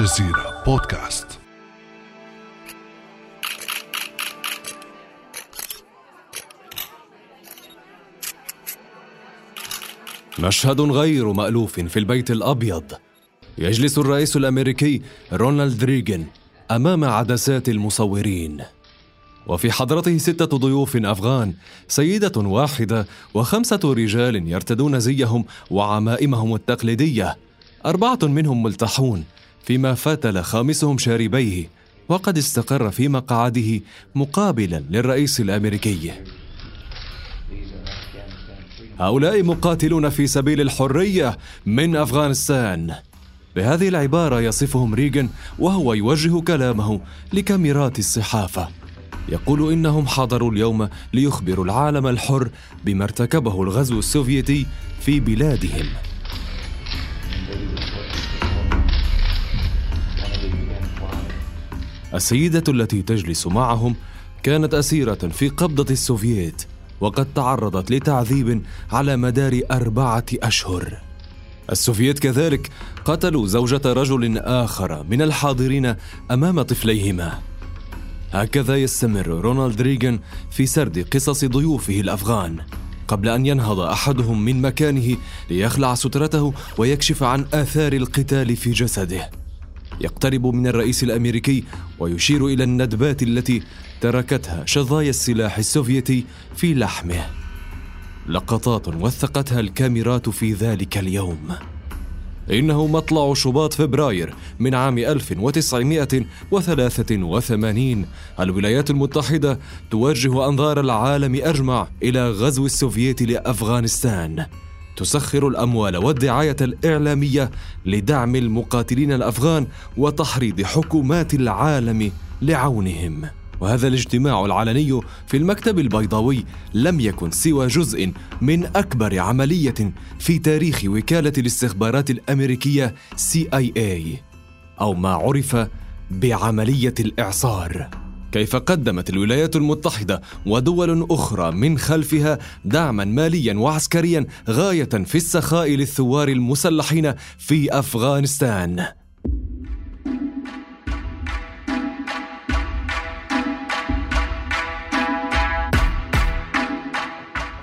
الجزيرة بودكاست. مشهد غير مألوف في البيت الأبيض. يجلس الرئيس الأمريكي رونالد ريغن أمام عدسات المصورين. وفي حضرته ستة ضيوف أفغان سيدة واحدة وخمسة رجال يرتدون زيهم وعمائمهم التقليدية. أربعة منهم ملتحون فيما فتل خامسهم شاربيه وقد استقر في مقعده مقابلا للرئيس الأمريكي. هؤلاء مقاتلون في سبيل الحرية من أفغانستان. بهذه العبارة يصفهم ريغن وهو يوجه كلامه لكاميرات الصحافة. يقول إنهم حضروا اليوم ليخبروا العالم الحر بما ارتكبه الغزو السوفيتي في بلادهم. السيدة التي تجلس معهم كانت أسيرة في قبضة السوفييت وقد تعرضت لتعذيب على مدار أربعة أشهر. السوفييت كذلك قتلوا زوجة رجل آخر من الحاضرين أمام طفليهما. هكذا يستمر رونالد ريغان في سرد قصص ضيوفه الأفغان قبل أن ينهض أحدهم من مكانه ليخلع سترته ويكشف عن آثار القتال في جسده. يقترب من الرئيس الأمريكي ويشير إلى الندبات التي تركتها شظايا السلاح السوفيتي في لحمه. لقطات وثقتها الكاميرات في ذلك اليوم. إنه مطلع شباط فبراير من عام 1983 الولايات المتحدة توجه أنظار العالم أجمع إلى غزو السوفييت لأفغانستان. تسخر الأموال والدعاية الإعلامية لدعم المقاتلين الأفغان وتحريض حكومات العالم لعونهم. وهذا الاجتماع العلني في المكتب البيضاوي لم يكن سوى جزء من أكبر عملية في تاريخ وكالة الاستخبارات الأمريكية CIA أو ما عرف بعملية الإعصار. كيف قدمت الولايات المتحدة ودول أخرى من خلفها دعما ماليا وعسكريا غاية في السخاء للثوار المسلحين في أفغانستان.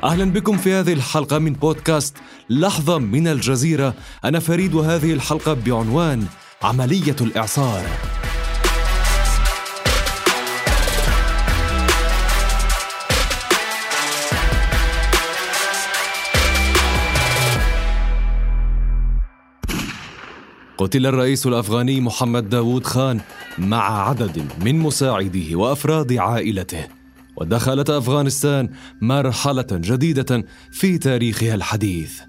أهلا بكم في هذه الحلقة من بودكاست لحظة من الجزيرة. أنا فريد وهذه الحلقة بعنوان عملية الإعصار. قتل الرئيس الأفغاني محمد داوود خان مع عدد من مساعديه وأفراد عائلته ودخلت أفغانستان مرحلة جديدة في تاريخها الحديث.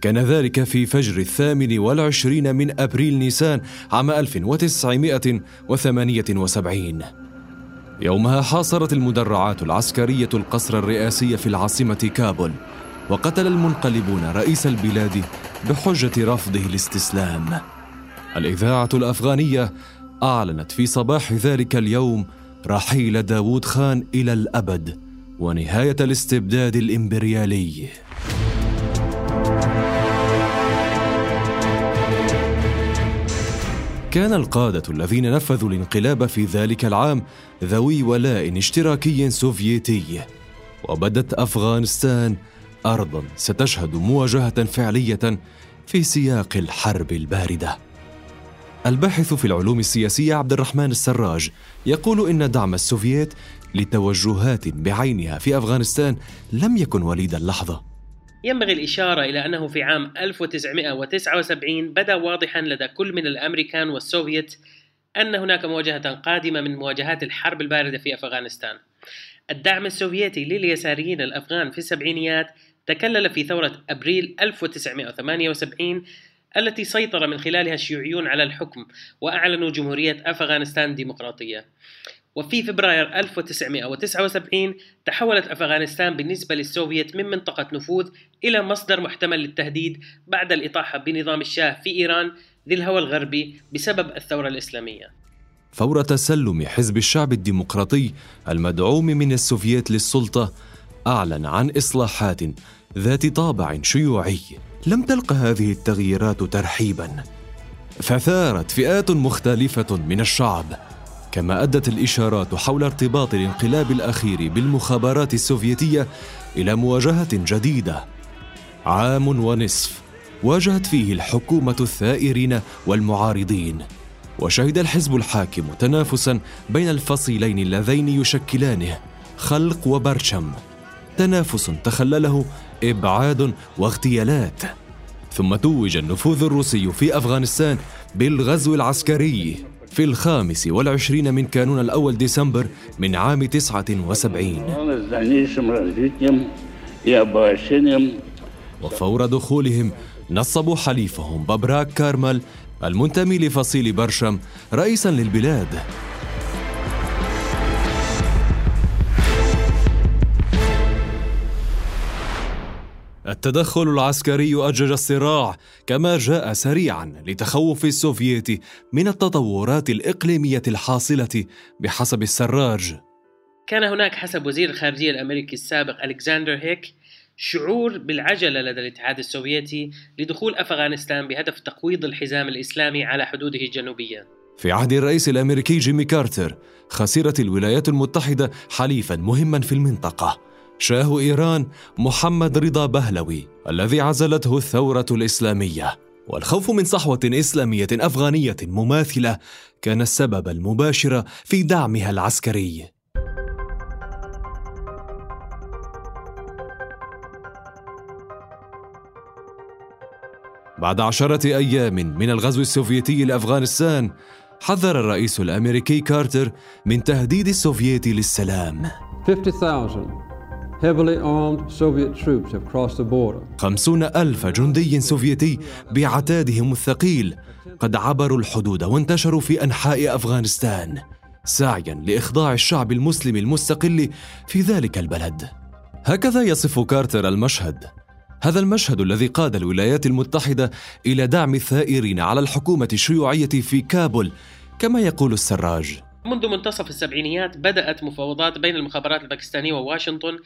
كان ذلك في فجر الثامن والعشرين من أبريل نيسان عام 1978 يومها حاصرت المدرعات العسكرية القصر الرئاسي في العاصمة كابول وقتل المنقلبون رئيس البلاد بحجة رفضه الاستسلام. الإذاعة الأفغانية أعلنت في صباح ذلك اليوم رحيل داوود خان إلى الأبد ونهاية الاستبداد الإمبريالي. كان القادة الذين نفذوا الانقلاب في ذلك العام ذوي ولاء اشتراكي سوفيتي وبدت أفغانستان أرضا ستشهد مواجهة فعلية في سياق الحرب الباردة. الباحث في العلوم السياسية عبد الرحمن السراج يقول إن دعم السوفييت لتوجهات بعينها في أفغانستان لم يكن وليد اللحظة. ينبغي الإشارة إلى أنه في عام 1979 بدأ واضحا لدى كل من الأمريكان والسوفيت أن هناك مواجهة قادمة من مواجهات الحرب الباردة في أفغانستان. الدعم السوفيتي لليساريين الأفغان في السبعينيات تكلل في ثورة أبريل 1978 التي سيطر من خلالها الشيوعيون على الحكم وأعلنوا جمهورية أفغانستان ديمقراطية. وفي فبراير 1979 تحولت أفغانستان بالنسبة للسوفيت من منطقة نفوذ إلى مصدر محتمل للتهديد بعد الإطاحة بنظام الشاه في إيران ذي الهوى الغربي بسبب الثورة الإسلامية. فور تسلم حزب الشعب الديمقراطي المدعوم من السوفييت للسلطة أعلن عن إصلاحات ذات طابع شيوعي. لم تلق هذه التغييرات ترحيبا. فثارت فئات مختلفة من الشعب كما أدت الإشارات حول ارتباط الانقلاب الأخير بالمخابرات السوفيتية إلى مواجهة جديدة. عام ونصف واجهت فيه الحكومة الثائرين والمعارضين وشهد الحزب الحاكم تنافسا بين الفصيلين اللذين يشكلانه خلق وبرشم. تنافس تخلله إبعاد واغتيالات. ثم توج النفوذ الروسي في أفغانستان بالغزو العسكري في الخامس والعشرين من كانون الأول ديسمبر من عام تسعة وسبعين. وفور دخولهم نصبوا حليفهم بابراك كارمل المنتمي لفصيل برشم رئيسا للبلاد. التدخل العسكري أجج الصراع كما جاء سريعا لتخوف السوفييت من التطورات الإقليمية الحاصلة بحسب السراج. كان هناك حسب وزير الخارجية الأمريكي السابق ألكسندر هيغ شعور بالعجلة لدى الاتحاد السوفيتي لدخول أفغانستان بهدف تقويض الحزام الإسلامي على حدوده الجنوبية. في عهد الرئيس الأمريكي جيمي كارتر خسرت الولايات المتحدة حليفا مهما في المنطقة. شاه إيران محمد رضا بهلوي الذي عزلته الثورة الإسلامية. والخوف من صحوة إسلامية أفغانية مماثلة كان السبب المباشر في دعمها العسكري. بعد عشرة أيام من الغزو السوفيتي لأفغانستان حذر الرئيس الأمريكي كارتر من تهديد السوفييت للسلام. 50,000 heavily armed Soviet troops have crossed the border. خمسون ألف جندي سوفيتي بعتادهم الثقيل قد عبروا الحدود وانتشروا في أنحاء أفغانستان سعيا لإخضاع الشعب المسلم المستقل في ذلك البلد. هكذا يصف كارتر المشهد. هذا المشهد الذي قاد الولايات المتحدة إلى دعم الثائرين على الحكومة الشيوعية في كابول كما يقول السراج. منذ منتصف السبعينيات بدأت مفاوضات بين المخابرات الباكستانية وواشنطن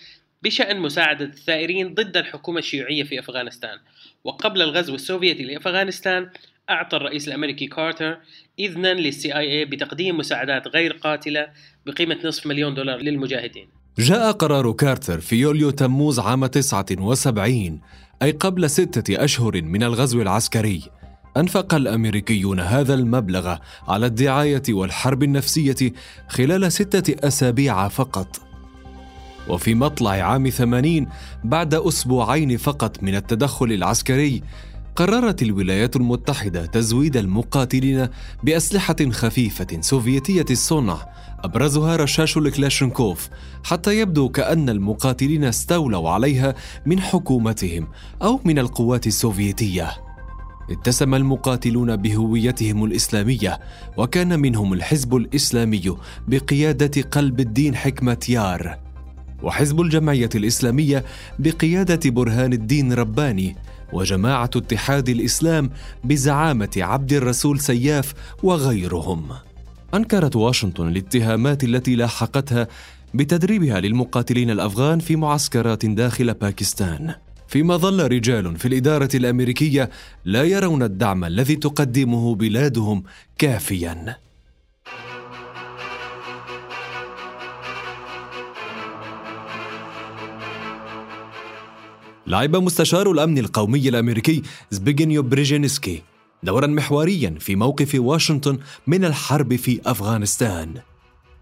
بشأن مساعدة الثائرين ضد الحكومة الشيوعية في أفغانستان. وقبل الغزو السوفيتي لأفغانستان أعطى الرئيس الأمريكي كارتر إذنا لل CIA بتقديم مساعدات غير قاتلة بقيمة نصف مليون دولار للمجاهدين. جاء قرار كارتر في يوليو تموز عام 79 أي قبل ستة أشهر من الغزو العسكري. أنفق الأمريكيون هذا المبلغ على الدعاية والحرب النفسية خلال ستة أسابيع فقط. وفي مطلع عام 80 بعد أسبوعين فقط من التدخل العسكري قررت الولايات المتحدة تزويد المقاتلين بأسلحة خفيفة سوفيتية الصنع أبرزها رشاش الكلاشنكوف حتى يبدو كأن المقاتلين استولوا عليها من حكومتهم أو من القوات السوفيتية. اتسم المقاتلون بهويتهم الإسلامية وكان منهم الحزب الإسلامي بقيادة قلب الدين حكمة يار. وحزب الجمعية الإسلامية بقيادة برهان الدين رباني وجماعة اتحاد الإسلام بزعامة عبد الرسول سياف وغيرهم. أنكرت واشنطن الاتهامات التي لاحقتها بتدريبها للمقاتلين الأفغان في معسكرات داخل باكستان. فيما ظل رجال في الإدارة الأمريكية لا يرون الدعم الذي تقدمه بلادهم كافياً. لعب مستشار الأمن القومي الأمريكي زبيجنيو بريجينسكي دورا محوريا في موقف واشنطن من الحرب في أفغانستان.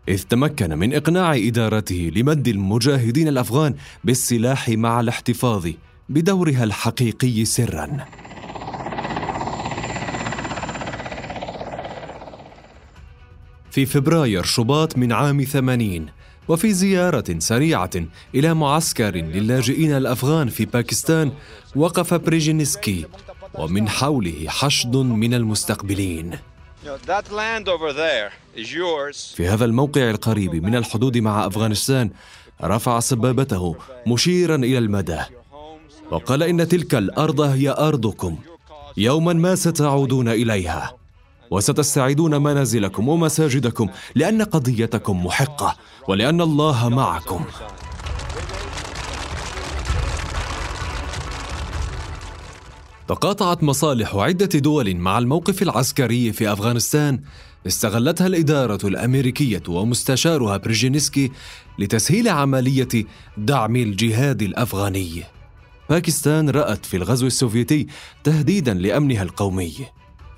إذ تمكن من إقناع إدارته لمد المجاهدين الأفغان بالسلاح مع الاحتفاظ بدورها الحقيقي سرا. في فبراير شباط من عام ثمانين وفي زيارة سريعة إلى معسكر للاجئين الأفغان في باكستان وقف بريجينسكي ومن حوله حشد من المستقبلين. في هذا الموقع القريب من الحدود مع أفغانستان رفع سبابته مشيرا إلى المدى وقال إن تلك الأرض هي أرضكم يوما ما ستعودون إليها. وستستعيدون منازلكم ومساجدكم لأن قضيتكم محقة ولأن الله معكم. تقاطعت مصالح عدة دول مع الموقف العسكري في أفغانستان. استغلتها الإدارة الأمريكية ومستشارها بريجنسكي لتسهيل عملية دعم الجهاد الأفغاني. باكستان رأت في الغزو السوفيتي تهديدا لأمنها القومي.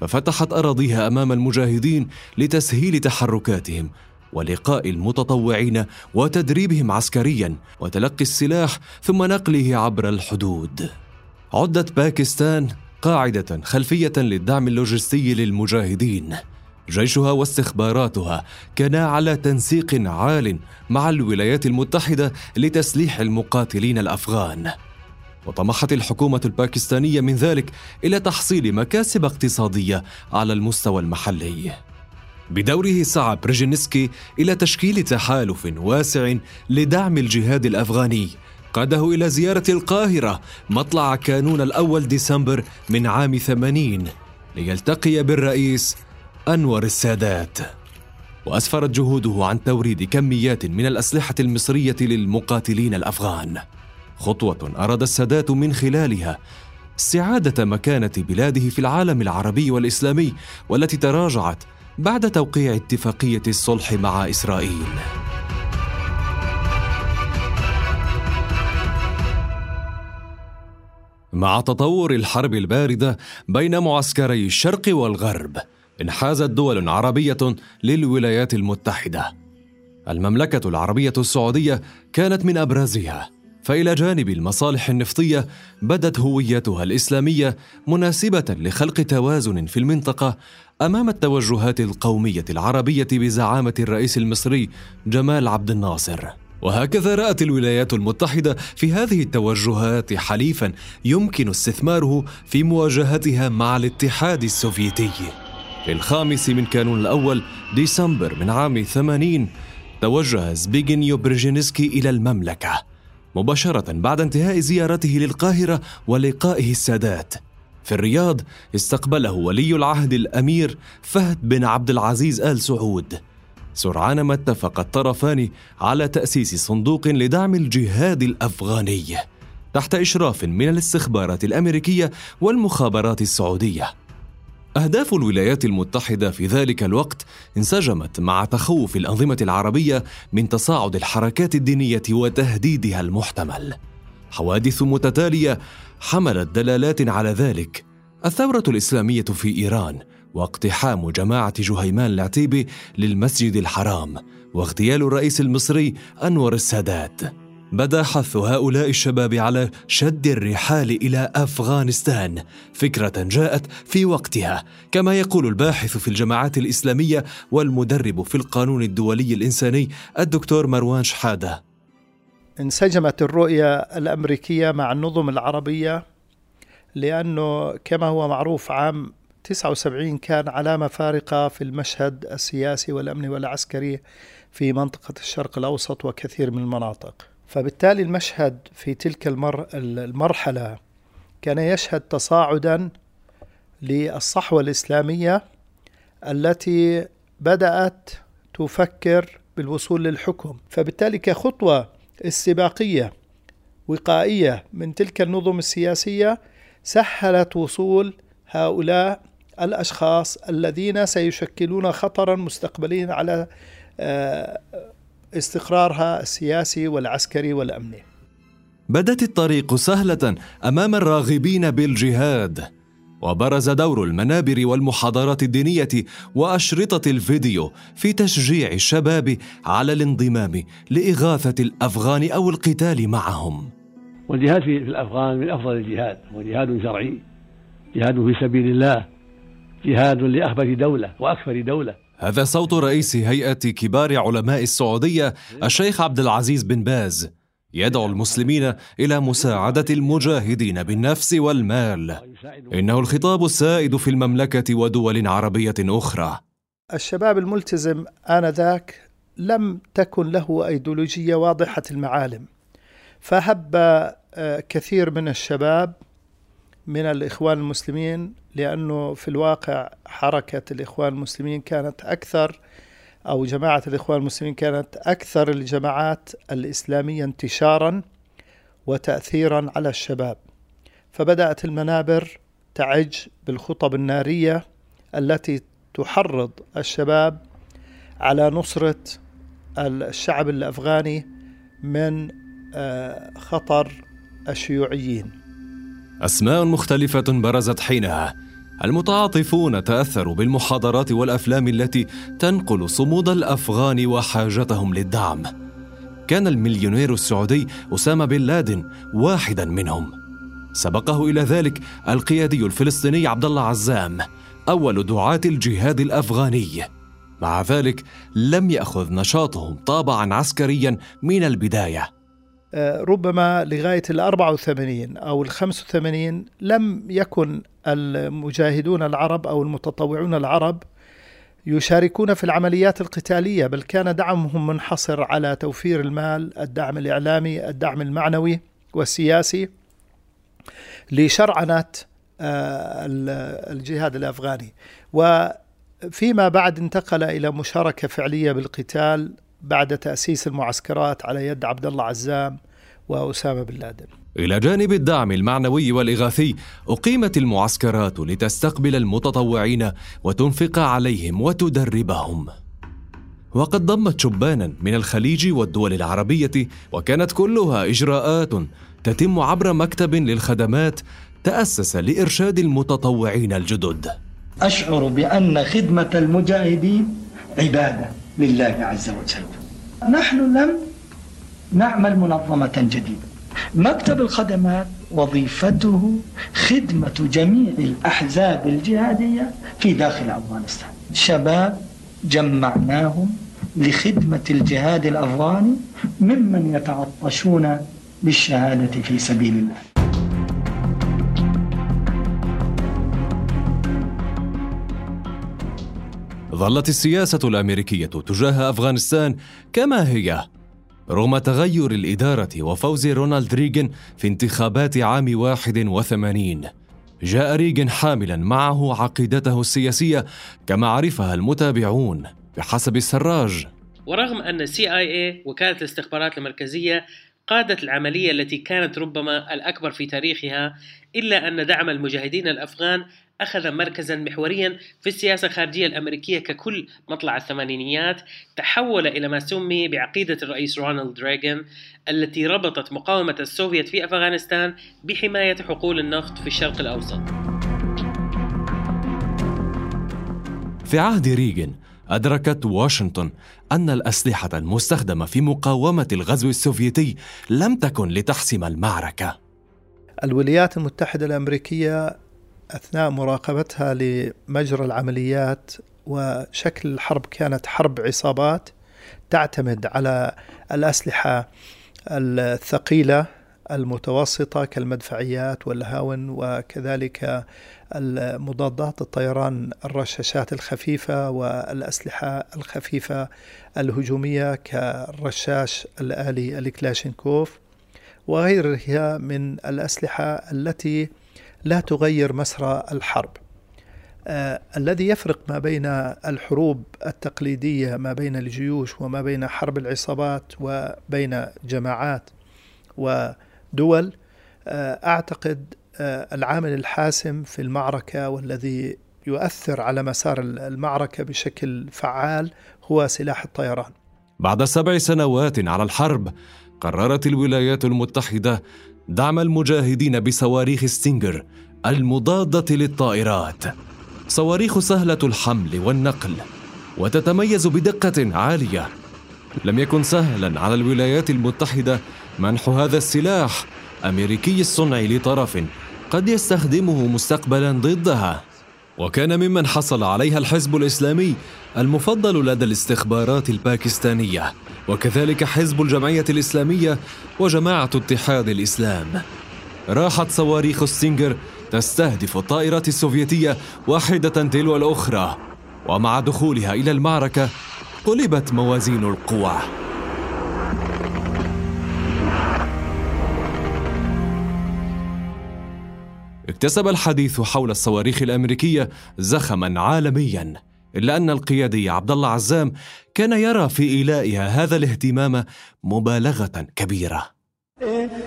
ففتحت أراضيها أمام المجاهدين لتسهيل تحركاتهم ولقاء المتطوعين وتدريبهم عسكريا وتلقي السلاح ثم نقله عبر الحدود. عدت باكستان قاعدة خلفية للدعم اللوجستي للمجاهدين. جيشها واستخباراتها كانا على تنسيق عال مع الولايات المتحدة لتسليح المقاتلين الأفغان. وطمحت الحكومة الباكستانية من ذلك إلى تحصيل مكاسب اقتصادية على المستوى المحلي. بدوره سعى بريجينسكي إلى تشكيل تحالف واسع لدعم الجهاد الأفغاني قاده إلى زيارة القاهرة مطلع كانون الأول ديسمبر من عام ثمانين ليلتقي بالرئيس أنور السادات. وأسفرت جهوده عن توريد كميات من الأسلحة المصرية للمقاتلين الأفغان. خطوة أراد السادات من خلالها استعادة مكانة بلاده في العالم العربي والإسلامي والتي تراجعت بعد توقيع اتفاقية الصلح مع إسرائيل. مع تطور الحرب الباردة بين معسكري الشرق والغرب، انحازت دول عربية للولايات المتحدة. المملكة العربية السعودية كانت من أبرزها، فإلى جانب المصالح النفطية بدت هويتها الإسلامية مناسبة لخلق توازن في المنطقة أمام التوجهات القومية العربية بزعامة الرئيس المصري جمال عبد الناصر. وهكذا رأت الولايات المتحدة في هذه التوجهات حليفا يمكن استثماره في مواجهتها مع الاتحاد السوفيتي. في الخامس من كانون الأول ديسمبر من عام 80 توجه زبيغنيو برجينسكي إلى المملكة مباشرة بعد انتهاء زيارته للقاهرة ولقائه السادات. في الرياض استقبله ولي العهد الأمير فهد بن عبد العزيز آل سعود. سرعان ما اتفق الطرفان على تأسيس صندوق لدعم الجهاد الأفغاني تحت إشراف من الاستخبارات الأمريكية والمخابرات السعودية. أهداف الولايات المتحدة في ذلك الوقت انسجمت مع تخوف الأنظمة العربية من تصاعد الحركات الدينية وتهديدها المحتمل. حوادث متتالية حملت دلالات على ذلك. الثورة الإسلامية في إيران واقتحام جماعة جهيمان العتيبي للمسجد الحرام واغتيال الرئيس المصري أنور السادات. بدا حث هؤلاء الشباب على شد الرحال إلى أفغانستان. فكرة جاءت في وقتها كما يقول الباحث في الجماعات الإسلامية والمدرب في القانون الدولي الإنساني الدكتور مروان شحادة. انسجمت الرؤية الأمريكية مع النظم العربية لأنه كما هو معروف عام 79 كان علامة فارقة في المشهد السياسي والأمني والعسكري في منطقة الشرق الأوسط وكثير من المناطق. فبالتالي المشهد في تلك المر المرحلة كان يشهد تصاعدا للصحوة الإسلامية التي بدأت تفكر بالوصول للحكم. فبالتالي كخطوة استباقية وقائية من تلك النظم السياسية سهلت وصول هؤلاء الأشخاص الذين سيشكلون خطرا مستقبليا على استقرارها السياسي والعسكري والأمني. بدت الطريق سهلة أمام الراغبين بالجهاد وبرز دور المنابر والمحاضرات الدينية وأشرطة الفيديو في تشجيع الشباب على الانضمام لإغاثة الأفغان أو القتال معهم. والجهاد في الأفغان من أفضل الجهاد هو جهاد شرعي جهاد في سبيل الله جهاد لأخبث دولة وأكثر دولة هذا صوت رئيس هيئة كبار علماء السعودية الشيخ عبد العزيز بن باز. يدعو المسلمين إلى مساعدة المجاهدين بالنفس والمال. إنه الخطاب السائد في المملكة ودول عربية أخرى. الشباب الملتزم آنذاك لم تكن له أيديولوجية واضحة المعالم فهب آه، كثير من الشباب من الإخوان المسلمين لأنه في الواقع حركة الإخوان المسلمين كانت أكثر أو جماعة الإخوان المسلمين كانت أكثر الجماعات الإسلامية انتشارا وتأثيرا على الشباب. فبدأت المنابر تعج بالخطب النارية التي تحرض الشباب على نصرة الشعب الأفغاني من آه، خطر الشيوعيين. أسماء مختلفة برزت حينها. المتعاطفون تأثروا بالمحاضرات والأفلام التي تنقل صمود الأفغان وحاجتهم للدعم. كان المليونير السعودي أسامة بن لادن واحدا منهم. سبقه إلى ذلك القيادي الفلسطيني عبد الله عزام أول دعاة الجهاد الأفغاني. مع ذلك لم يأخذ نشاطهم طابعا عسكريا من البداية. آه، ربما لغاية الأربعة وثمانين أو الخمس وثمانين لم يكن المجاهدون العرب أو المتطوعون العرب يشاركون في العمليات القتالية بل كان دعمهم منحصر على توفير المال الدعم الإعلامي الدعم المعنوي والسياسي لشرعنة آه، الجهاد الأفغاني. وفيما بعد انتقل إلى مشاركة فعلية بالقتال بعد تأسيس المعسكرات على يد عبد الله عزام وأسامة بن لادن. إلى جانب الدعم المعنوي والإغاثي أقيمت المعسكرات لتستقبل المتطوعين وتنفق عليهم وتدربهم. وقد ضمت شبانا من الخليج والدول العربية وكانت كلها إجراءات تتم عبر مكتب للخدمات تأسس لإرشاد المتطوعين الجدد. أشعر بأن خدمة المجاهدين عبادة. لله عز وجل. نحن لم نعمل منظمة جديدة. مكتب الخدمات وظيفته خدمة جميع الأحزاب الجهادية في داخل أفغانستان. شباب جمعناهم لخدمة الجهاد الأفغاني ممن يتعطشون بالشهادة في سبيل الله. ظلت السياسة الأمريكية تجاه أفغانستان كما هي رغم تغير الإدارة وفوز رونالد ريغن في انتخابات عام 81 جاء ريغن حاملا معه عقيدته السياسية كما عرفها المتابعون بحسب السراج. ورغم أن اي وكالة الاستخبارات المركزية قادت العملية التي كانت ربما الأكبر في تاريخها إلا أن دعم المجاهدين الأفغان أخذ مركزا محوريا في السياسة الخارجية الأمريكية ككل مطلع الثمانينيات تحول إلى ما سمي بعقيدة الرئيس رونالد ريغان التي ربطت مقاومة السوفيت في أفغانستان بحماية حقول النفط في الشرق الأوسط. في عهد ريغن أدركت واشنطن أن الأسلحة المستخدمة في مقاومة الغزو السوفيتي لم تكن لتحسم المعركة. الولايات المتحدة الأمريكية أثناء مراقبتها لمجرى العمليات وشكل الحرب كانت حرب عصابات تعتمد على الأسلحة الثقيلة المتوسطة كالمدفعيات والهاون وكذلك المضادات الطيران الرشاشات الخفيفة والأسلحة الخفيفة الهجومية كالرشاش الآلي الكلاشينكوف وغيرها من الأسلحة التي لا تغير مسرى الحرب. آه الذي يفرق ما بين الحروب التقليدية ما بين الجيوش وما بين حرب العصابات وبين جماعات ودول آه أعتقد آه العامل الحاسم في المعركة والذي يؤثر على مسار المعركة بشكل فعال هو سلاح الطيران. بعد سبع سنوات على الحرب قررت الولايات المتحدة دعم المجاهدين بصواريخ ستينجر المضادة للطائرات صواريخ سهلة الحمل والنقل وتتميز بدقة عالية لم يكن سهلا على الولايات المتحدة منح هذا السلاح أمريكي الصنع لطرف قد يستخدمه مستقبلا ضدها. وكان ممن حصل عليها الحزب الإسلامي المفضل لدى الاستخبارات الباكستانية وكذلك حزب الجمعية الإسلامية وجماعة اتحاد الإسلام. راحت صواريخ ستينجر تستهدف الطائرات السوفيتية واحدة تلو الأخرى ومع دخولها إلى المعركة قلبت موازين القوى. اكتسب الحديث حول الصواريخ الأمريكية زخما عالميا إلا أن القيادي عبد الله عزام كان يرى في إيلائها هذا الاهتمام مبالغة كبيرة؟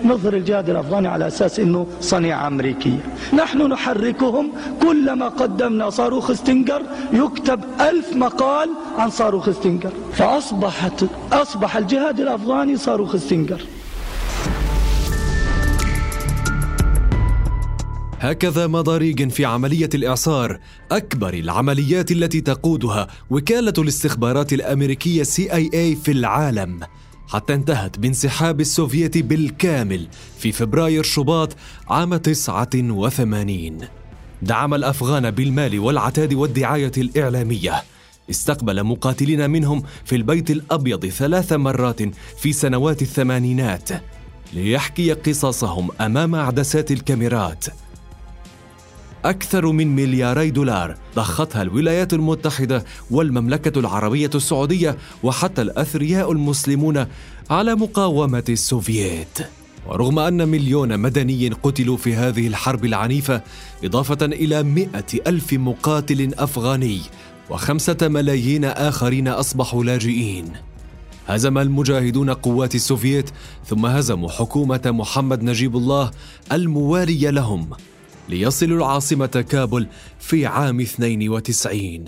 نظهر الجهاد الأفغاني على أساس أنه صنيعة أمريكية نحن نحركهم كلما قدمنا صاروخ ستينجر يكتب ألف مقال عن صاروخ ستينجر. فأصبحت أصبح الجهاد الأفغاني صاروخ ستينجر. هكذا مضى ريغان في عملية الإعصار أكبر العمليات التي تقودها وكالة الاستخبارات الأمريكية CIA في العالم. حتى انتهت بانسحاب السوفيت بالكامل في فبراير شباط عام 89 دعم الأفغان بالمال والعتاد والدعاية الإعلامية. استقبل مقاتلين منهم في البيت الأبيض ثلاث مرات في سنوات الثمانينات ليحكي قصصهم أمام عدسات الكاميرات. أكثر من ملياري دولار ضختها الولايات المتحدة والمملكة العربية السعودية وحتى الأثرياء المسلمون على مقاومة السوفييت. ورغم أن مليون مدني قتلوا في هذه الحرب العنيفة إضافة إلى مئة ألف مقاتل أفغاني وخمسة ملايين آخرين أصبحوا لاجئين. هزم المجاهدون قوات السوفييت ثم هزموا حكومة محمد نجيب الله الموالية لهم. ليصلوا العاصمة كابول في عام 92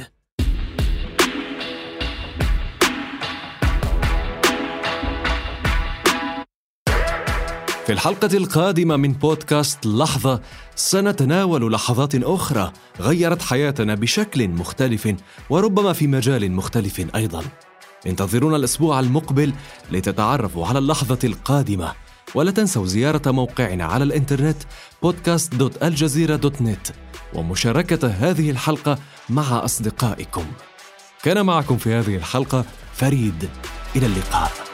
في الحلقة القادمة من بودكاست لحظة سنتناول لحظات أخرى غيرت حياتنا بشكل مختلف وربما في مجال مختلف أيضا. انتظرونا الأسبوع المقبل لتتعرفوا على اللحظة القادمة. ولا تنسوا زيارة موقعنا على الإنترنت podcast.aljazeera.net ومشاركة هذه الحلقة مع أصدقائكم. كان معكم في هذه الحلقة فريد. إلى اللقاء.